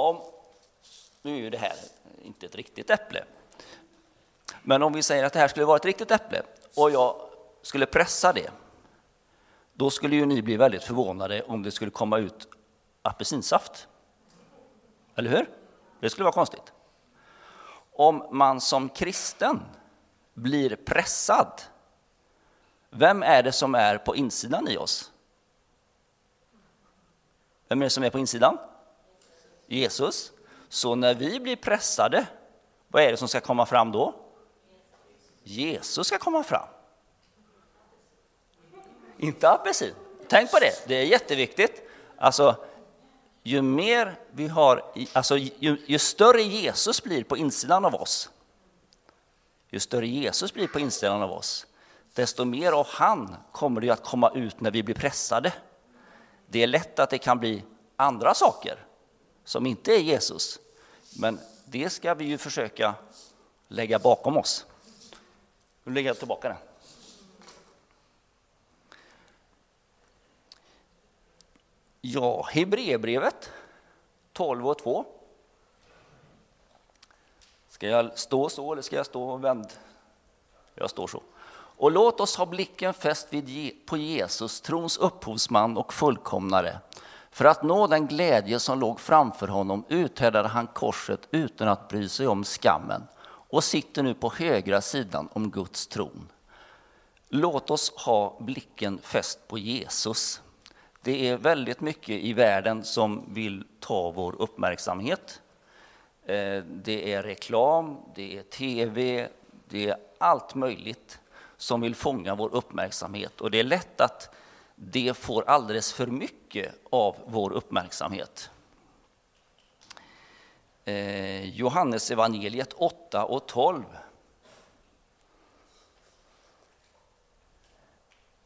Om, nu är ju det här inte ett riktigt äpple, men om vi säger att det här skulle vara ett riktigt äpple och jag skulle pressa det, då skulle ju ni bli väldigt förvånade om det skulle komma ut apelsinsaft. Eller hur? Det skulle vara konstigt. Om man som kristen blir pressad, vem är det som är på insidan i oss? Vem är det som är på insidan? Jesus. Så när vi blir pressade, vad är det som ska komma fram då? Jesus ska komma fram. Inte apelsin. Tänk på det, det är jätteviktigt. Alltså, ju mer vi har, alltså ju, ju, större Jesus blir på insidan av oss, ju större Jesus blir på insidan av oss, desto mer av han kommer det att komma ut när vi blir pressade. Det är lätt att det kan bli andra saker som inte är Jesus, men det ska vi ju försöka lägga bakom oss. Nu lägger jag tillbaka den. Ja, Hebreerbrevet 12 och 2. Ska jag stå så eller ska jag stå vänd? Jag står så. Och låt oss ha blicken fäst vid, på Jesus, trons upphovsman och fullkomnare. För att nå den glädje som låg framför honom uthärdade han korset utan att bry sig om skammen och sitter nu på högra sidan om Guds tron. Låt oss ha blicken fäst på Jesus. Det är väldigt mycket i världen som vill ta vår uppmärksamhet. Eh, det är reklam, det är tv, det är allt möjligt som vill fånga vår uppmärksamhet. Och det är lätt att det får alldeles för mycket av vår uppmärksamhet. Eh, Johannes evangeliet 8 och 12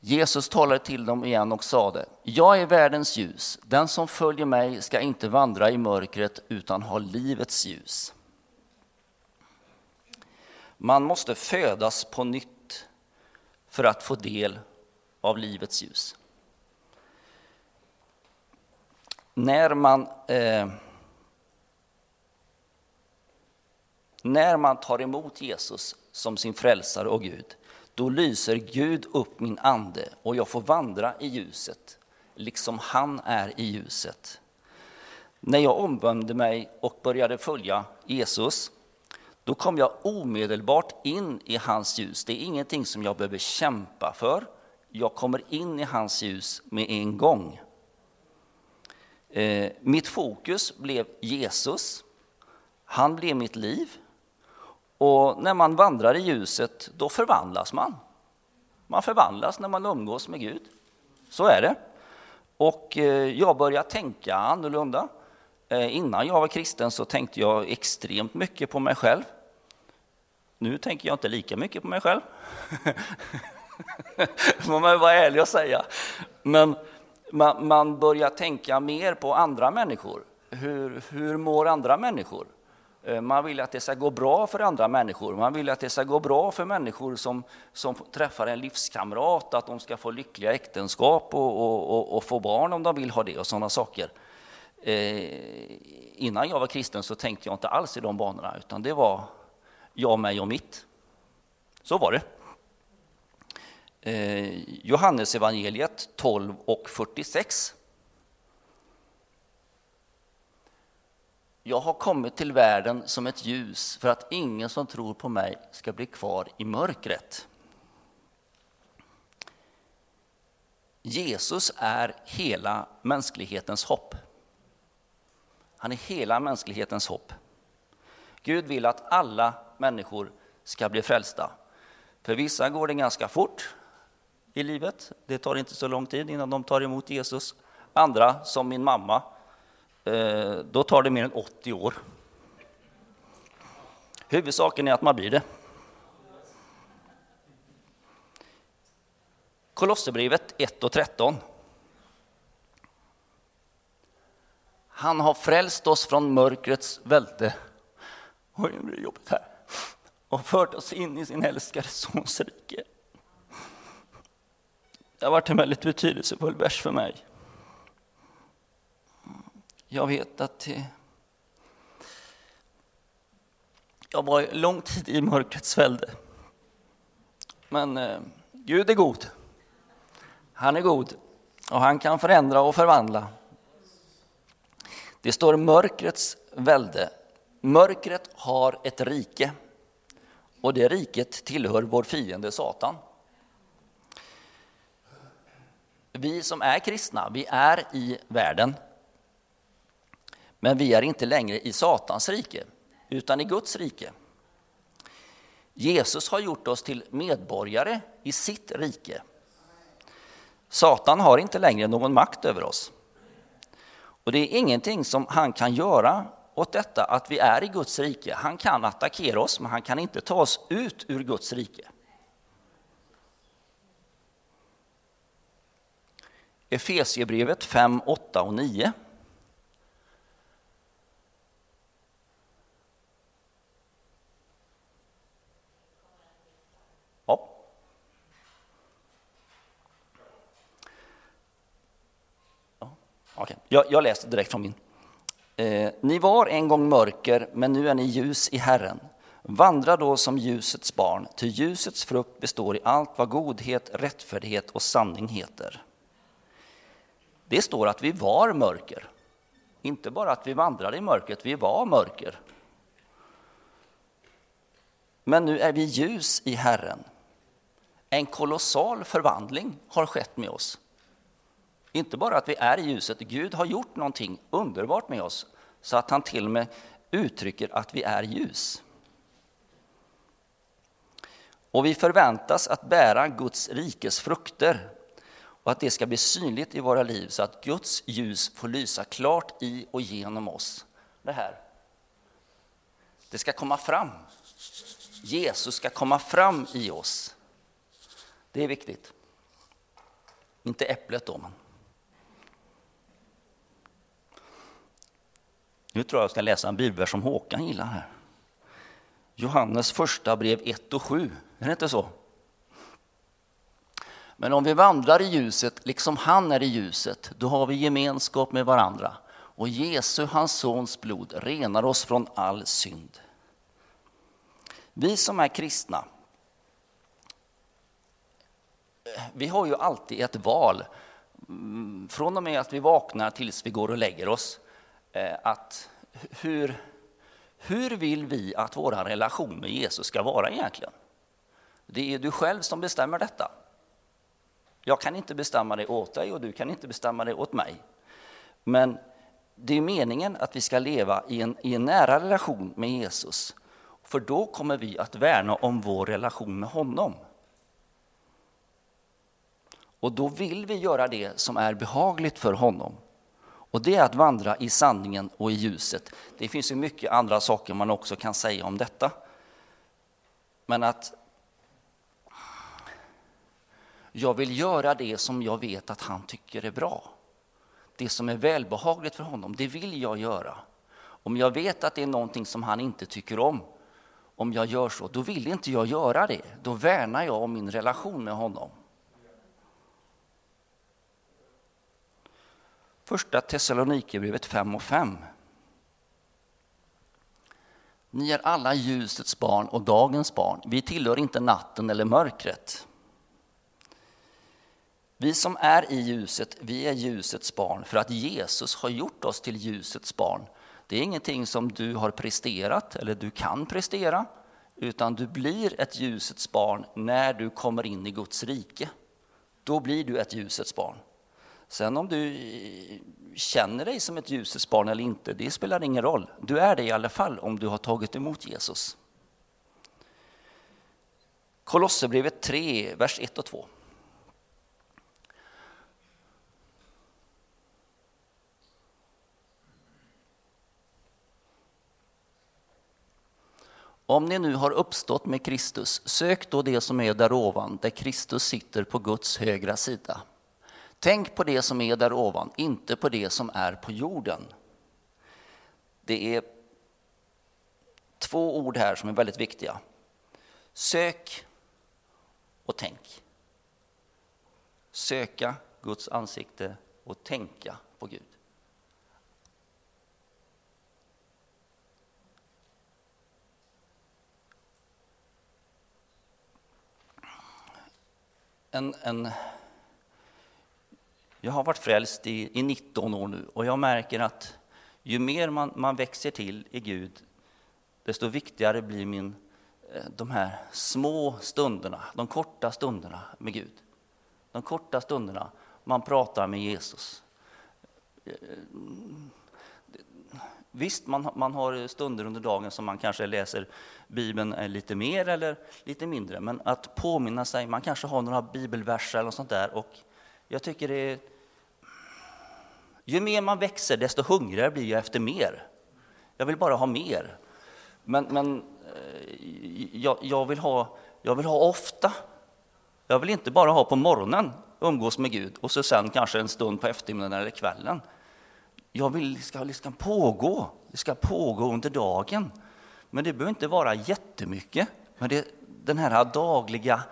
Jesus talade till dem igen och sade, jag är världens ljus. Den som följer mig ska inte vandra i mörkret utan ha livets ljus. Man måste födas på nytt för att få del av livets ljus. När man, eh, när man tar emot Jesus som sin frälsare och Gud då lyser Gud upp min ande och jag får vandra i ljuset, liksom han är i ljuset. När jag omvände mig och började följa Jesus, då kom jag omedelbart in i hans ljus. Det är ingenting som jag behöver kämpa för. Jag kommer in i hans ljus med en gång. Eh, mitt fokus blev Jesus. Han blev mitt liv. Och när man vandrar i ljuset, då förvandlas man. Man förvandlas när man umgås med Gud. Så är det. Och eh, jag började tänka annorlunda. Eh, innan jag var kristen så tänkte jag extremt mycket på mig själv. Nu tänker jag inte lika mycket på mig själv. Det får man vara ärlig och säga. Men man, man börjar tänka mer på andra människor. Hur, hur mår andra människor? Eh, man vill att det ska gå bra för andra människor. Man vill att det ska gå bra för människor som, som träffar en livskamrat, att de ska få lyckliga äktenskap och, och, och, och få barn om de vill ha det och sådana saker. Eh, innan jag var kristen så tänkte jag inte alls i de banorna, utan det var jag, mig och mitt. Så var det. Eh, Johannes evangeliet 12 och 46 Jag har kommit till världen som ett ljus för att ingen som tror på mig ska bli kvar i mörkret. Jesus är hela mänsklighetens hopp. Han är hela mänsklighetens hopp. Gud vill att alla människor ska bli frälsta. För vissa går det ganska fort i livet. Det tar inte så lång tid innan de tar emot Jesus. Andra, som min mamma, eh, då tar det mer än 80 år. Huvudsaken är att man blir det. Kolosserbrevet 1 och 13. Han har frälst oss från mörkrets välte. Oj, nu blir det jobbigt här. Och fört oss in i sin älskade Sons rike. Det har varit en väldigt betydelsefull vers för mig. Jag vet att det Jag var lång tid i mörkrets välde. Men eh, Gud är god. Han är god och han kan förändra och förvandla. Det står mörkrets välde. Mörkret har ett rike och det riket tillhör vår fiende Satan. Vi som är kristna, vi är i världen. Men vi är inte längre i Satans rike, utan i Guds rike. Jesus har gjort oss till medborgare i sitt rike. Satan har inte längre någon makt över oss. Och det är ingenting som han kan göra åt detta att vi är i Guds rike. Han kan attackera oss, men han kan inte ta oss ut ur Guds rike. Efesiebrevet 5, 8 och 9. Ja. Okay. Jag, jag läser direkt från min. Eh, ni var en gång mörker, men nu är ni ljus i Herren. Vandra då som ljusets barn, ty ljusets frukt består i allt vad godhet, rättfärdighet och sanning heter. Det står att vi var mörker. Inte bara att vi vandrade i mörkret, vi var mörker. Men nu är vi ljus i Herren. En kolossal förvandling har skett med oss. Inte bara att vi är i ljuset, Gud har gjort någonting underbart med oss så att han till och med uttrycker att vi är ljus. Och vi förväntas att bära Guds rikes frukter och att det ska bli synligt i våra liv så att Guds ljus får lysa klart i och genom oss. Det här. Det ska komma fram. Jesus ska komma fram i oss. Det är viktigt. Inte äpplet då, men Nu tror jag jag ska läsa en bibelvers som Håkan gillar här. Johannes första brev 1 och 7, är det inte så? Men om vi vandrar i ljuset liksom han är i ljuset, då har vi gemenskap med varandra. Och Jesu, hans sons blod, renar oss från all synd. Vi som är kristna, vi har ju alltid ett val. Mm, från och med att vi vaknar tills vi går och lägger oss. Eh, att hur, hur vill vi att vår relation med Jesus ska vara egentligen? Det är du själv som bestämmer detta. Jag kan inte bestämma det åt dig och du kan inte bestämma det åt mig. Men det är meningen att vi ska leva i en, i en nära relation med Jesus. För då kommer vi att värna om vår relation med honom. Och då vill vi göra det som är behagligt för honom. Och det är att vandra i sanningen och i ljuset. Det finns ju mycket andra saker man också kan säga om detta. Men att jag vill göra det som jag vet att han tycker är bra. Det som är välbehagligt för honom, det vill jag göra. Om jag vet att det är någonting som han inte tycker om, om jag gör så, då vill inte jag göra det. Då värnar jag om min relation med honom. Första Thessalonikerbrevet 5 och 5. Ni är alla ljusets barn och dagens barn. Vi tillhör inte natten eller mörkret. Vi som är i ljuset, vi är ljusets barn för att Jesus har gjort oss till ljusets barn. Det är ingenting som du har presterat eller du kan prestera, utan du blir ett ljusets barn när du kommer in i Guds rike. Då blir du ett ljusets barn. Sen om du känner dig som ett ljusets barn eller inte, det spelar ingen roll. Du är det i alla fall om du har tagit emot Jesus. Kolosserbrevet 3, vers 1 och 2. Om ni nu har uppstått med Kristus, sök då det som är där ovan, där Kristus sitter på Guds högra sida. Tänk på det som är där ovan, inte på det som är på jorden. Det är två ord här som är väldigt viktiga. Sök och tänk. Söka Guds ansikte och tänka på Gud. En, en jag har varit frälst i, i 19 år nu och jag märker att ju mer man, man växer till i Gud, desto viktigare blir min, eh, de här små stunderna, de korta stunderna med Gud. De korta stunderna man pratar med Jesus. Eh, Visst, man, man har stunder under dagen som man kanske läser Bibeln eh, lite mer eller lite mindre, men att påminna sig, man kanske har några bibelverser eller sånt där och jag tycker det är ju mer man växer, desto hungrigare blir jag efter mer. Jag vill bara ha mer. Men, men eh, jag, jag, vill ha, jag vill ha ofta. Jag vill inte bara ha på morgonen, umgås med Gud, och så sen kanske en stund på eftermiddagen eller kvällen. Jag vill, ska, det ska pågå, det ska pågå under dagen. Men det behöver inte vara jättemycket. Men det, den här dagliga,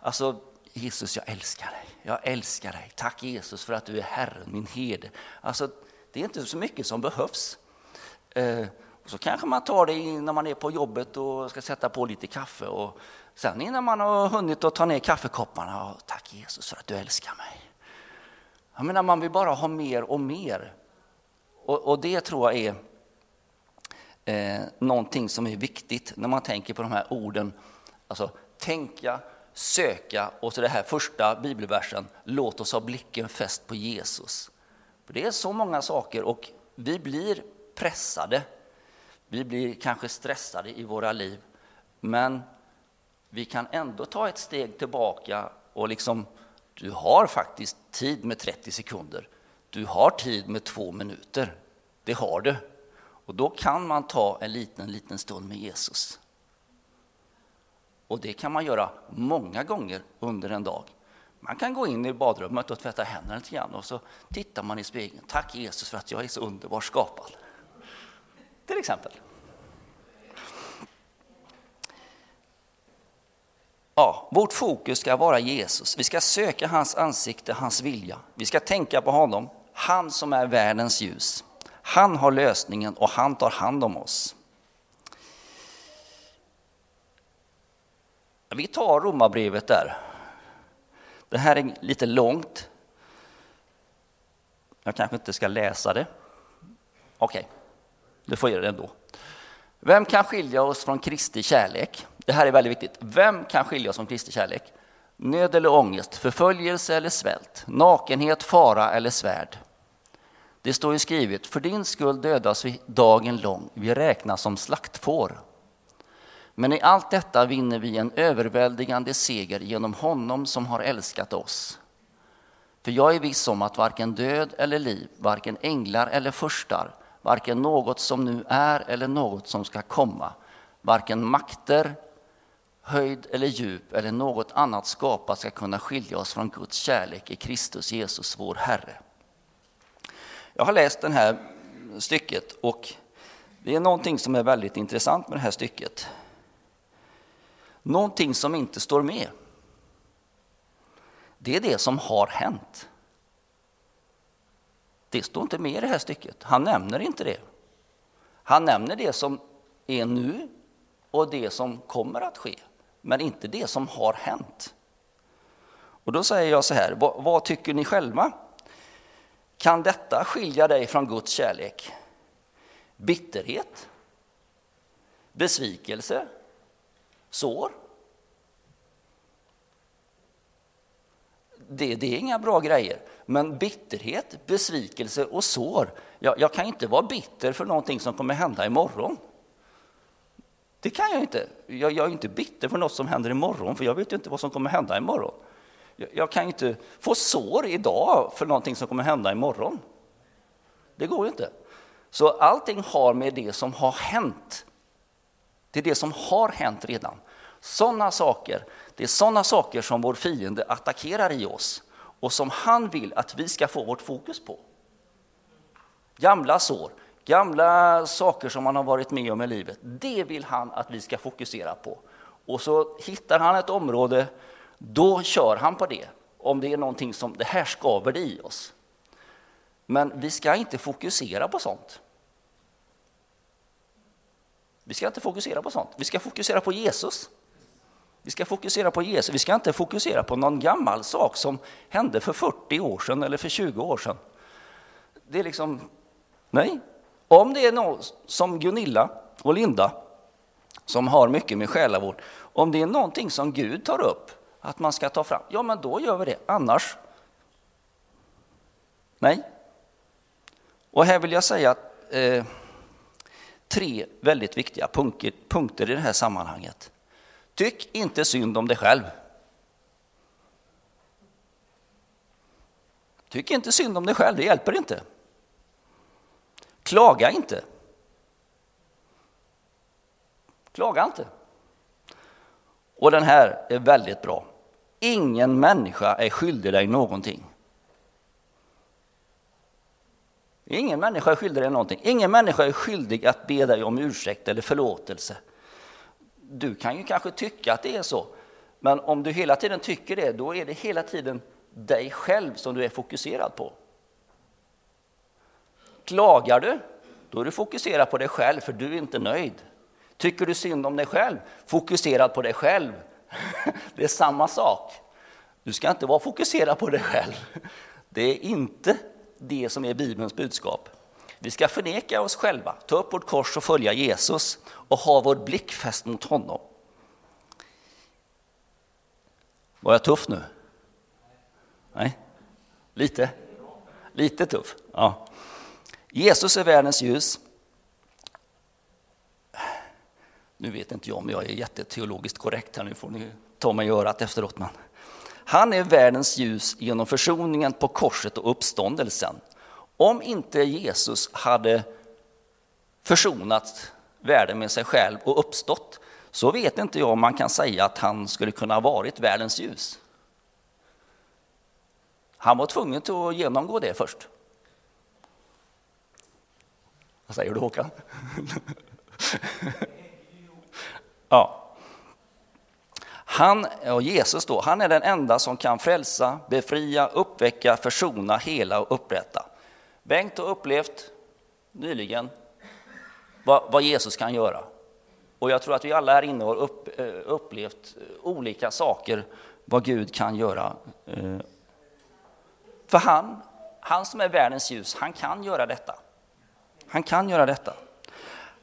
alltså Jesus, jag älskar dig. Jag älskar dig. Tack Jesus för att du är Herren, min herde. Alltså, det är inte så mycket som behövs. Eh, och så kanske man tar det när man är på jobbet och ska sätta på lite kaffe. Och sen innan man har hunnit att ta ner kaffekopparna, tack Jesus för att du älskar mig. Jag menar, man vill bara ha mer och mer. Och, och det tror jag är eh, någonting som är viktigt när man tänker på de här orden. Alltså tänka, söka och så det här första bibelversen, låt oss ha blicken fäst på Jesus. För det är så många saker och vi blir pressade, vi blir kanske stressade i våra liv, men vi kan ändå ta ett steg tillbaka och liksom, du har faktiskt tid med 30 sekunder, du har tid med två minuter, det har du. Och då kan man ta en liten, liten stund med Jesus. Och det kan man göra många gånger under en dag. Man kan gå in i badrummet och tvätta händerna lite grann och så tittar man i spegeln. Tack Jesus för att jag är så underbart skapad. Till exempel. Ja, vårt fokus ska vara Jesus. Vi ska söka hans ansikte, hans vilja. Vi ska tänka på honom, han som är världens ljus. Han har lösningen och han tar hand om oss. Vi tar romabrevet där. Det här är lite långt. Jag kanske inte ska läsa det. Okej, okay. du får göra det ändå. Vem kan skilja oss från Kristi kärlek? Det här är väldigt viktigt. Vem kan skilja oss från Kristi kärlek? Nöd eller ångest, förföljelse eller svält, nakenhet, fara eller svärd. Det står ju skrivet, för din skull dödas vi dagen lång, vi räknas som slaktfår. Men i allt detta vinner vi en överväldigande seger genom honom som har älskat oss. För jag är viss om att varken död eller liv, varken änglar eller förstar, varken något som nu är eller något som ska komma, varken makter, höjd eller djup eller något annat skapat ska kunna skilja oss från Guds kärlek i Kristus Jesus, vår Herre. Jag har läst det här stycket och det är någonting som är väldigt intressant med det här stycket. Någonting som inte står med. Det är det som har hänt. Det står inte med i det här stycket. Han nämner inte det. Han nämner det som är nu och det som kommer att ske, men inte det som har hänt. Och då säger jag så här, vad, vad tycker ni själva? Kan detta skilja dig från Guds kärlek? Bitterhet? Besvikelse? sår. Det, det, är inga bra grejer. Men bitterhet, besvikelse och sår. Jag, jag kan inte vara bitter för någonting som kommer hända imorgon. Det kan jag inte. Jag, jag är inte bitter för något som händer imorgon, för jag vet ju inte vad som kommer hända imorgon. Jag, kan kan inte få sår idag för någonting som kommer hända imorgon. Det går ju inte. Så allting har med det som har hänt det är det som har hänt redan. Sådana saker, det är sådana saker som vår fiende attackerar i oss och som han vill att vi ska få vårt fokus på. Gamla sår, gamla saker som man har varit med om i livet, det vill han att vi ska fokusera på. Och så hittar han ett område, då kör han på det. Om det är någonting som, det här skaver det i oss. Men vi ska inte fokusera på sånt. Vi ska inte fokusera på sånt. Vi ska fokusera på Jesus. Vi ska fokusera på Jesus. Vi ska inte fokusera på någon gammal sak som hände för 40 år sedan eller för 20 år sedan. Det är liksom, nej. Om det är någon som Gunilla och Linda som har mycket med själavård, om det är någonting som Gud tar upp att man ska ta fram, ja men då gör vi det. Annars, nej. Och här vill jag säga eh, tre väldigt viktiga punkter, punkter i det här sammanhanget. Tyck inte synd om dig själv. Tyck inte synd om dig själv, det hjälper inte. Klaga inte. Klaga inte. Och den här är väldigt bra. Ingen människa är skyldig dig någonting. Ingen människa är skyldig dig någonting. Ingen människa är skyldig att be dig om ursäkt eller förlåtelse. Du kan ju kanske tycka att det är så, men om du hela tiden tycker det, då är det hela tiden dig själv som du är fokuserad på. Klagar du, då är du fokuserad på dig själv, för du är inte nöjd. Tycker du synd om dig själv, fokuserad på dig själv. Det är samma sak. Du ska inte vara fokuserad på dig själv. Det är inte det som är Bibelns budskap. Vi ska förneka oss själva, ta upp vårt kors och följa Jesus och ha vår blick fäst mot honom. Var jag tuff nu? Nej? Lite? Lite tuff? Ja. Jesus är världens ljus. Nu vet inte jag om jag är jätteteologiskt korrekt här, nu får ni ta mig i örat efteråt. Men. Han är världens ljus genom försoningen på korset och uppståndelsen. Om inte Jesus hade försonat världen med sig själv och uppstått, så vet inte jag om man kan säga att han skulle kunna ha varit världens ljus. Han var tvungen att genomgå det först. Vad säger du Håkan? ja. Han, och Jesus då, han är den enda som kan frälsa, befria, uppväcka, försona, hela och upprätta. Bengt har upplevt nyligen vad, vad, Jesus kan göra. Och jag tror att vi alla här inne har upp, eh, upplevt olika saker, vad Gud kan göra. Eh, för han, han som är världens ljus, han kan göra detta. Han kan göra detta.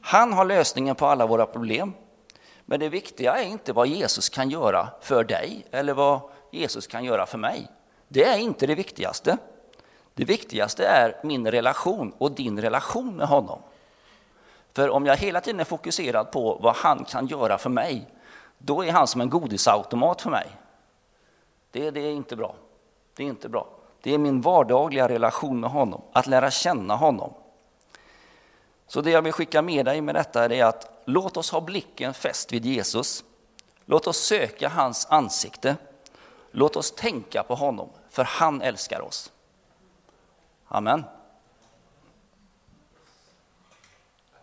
Han har lösningen på alla våra problem. Men det viktiga är inte vad Jesus kan göra för dig eller vad Jesus kan göra för mig. Det är inte det viktigaste. Det viktigaste är min relation och din relation med honom. För om jag hela tiden är fokuserad på vad han kan göra för mig, då är han som en godisautomat för mig. Det, det är inte bra. Det är inte bra. Det är min vardagliga relation med honom, att lära känna honom. Så det jag vill skicka med dig med detta är att låt oss ha blicken fäst vid Jesus. Låt oss söka hans ansikte. Låt oss tänka på honom, för han älskar oss. Amen.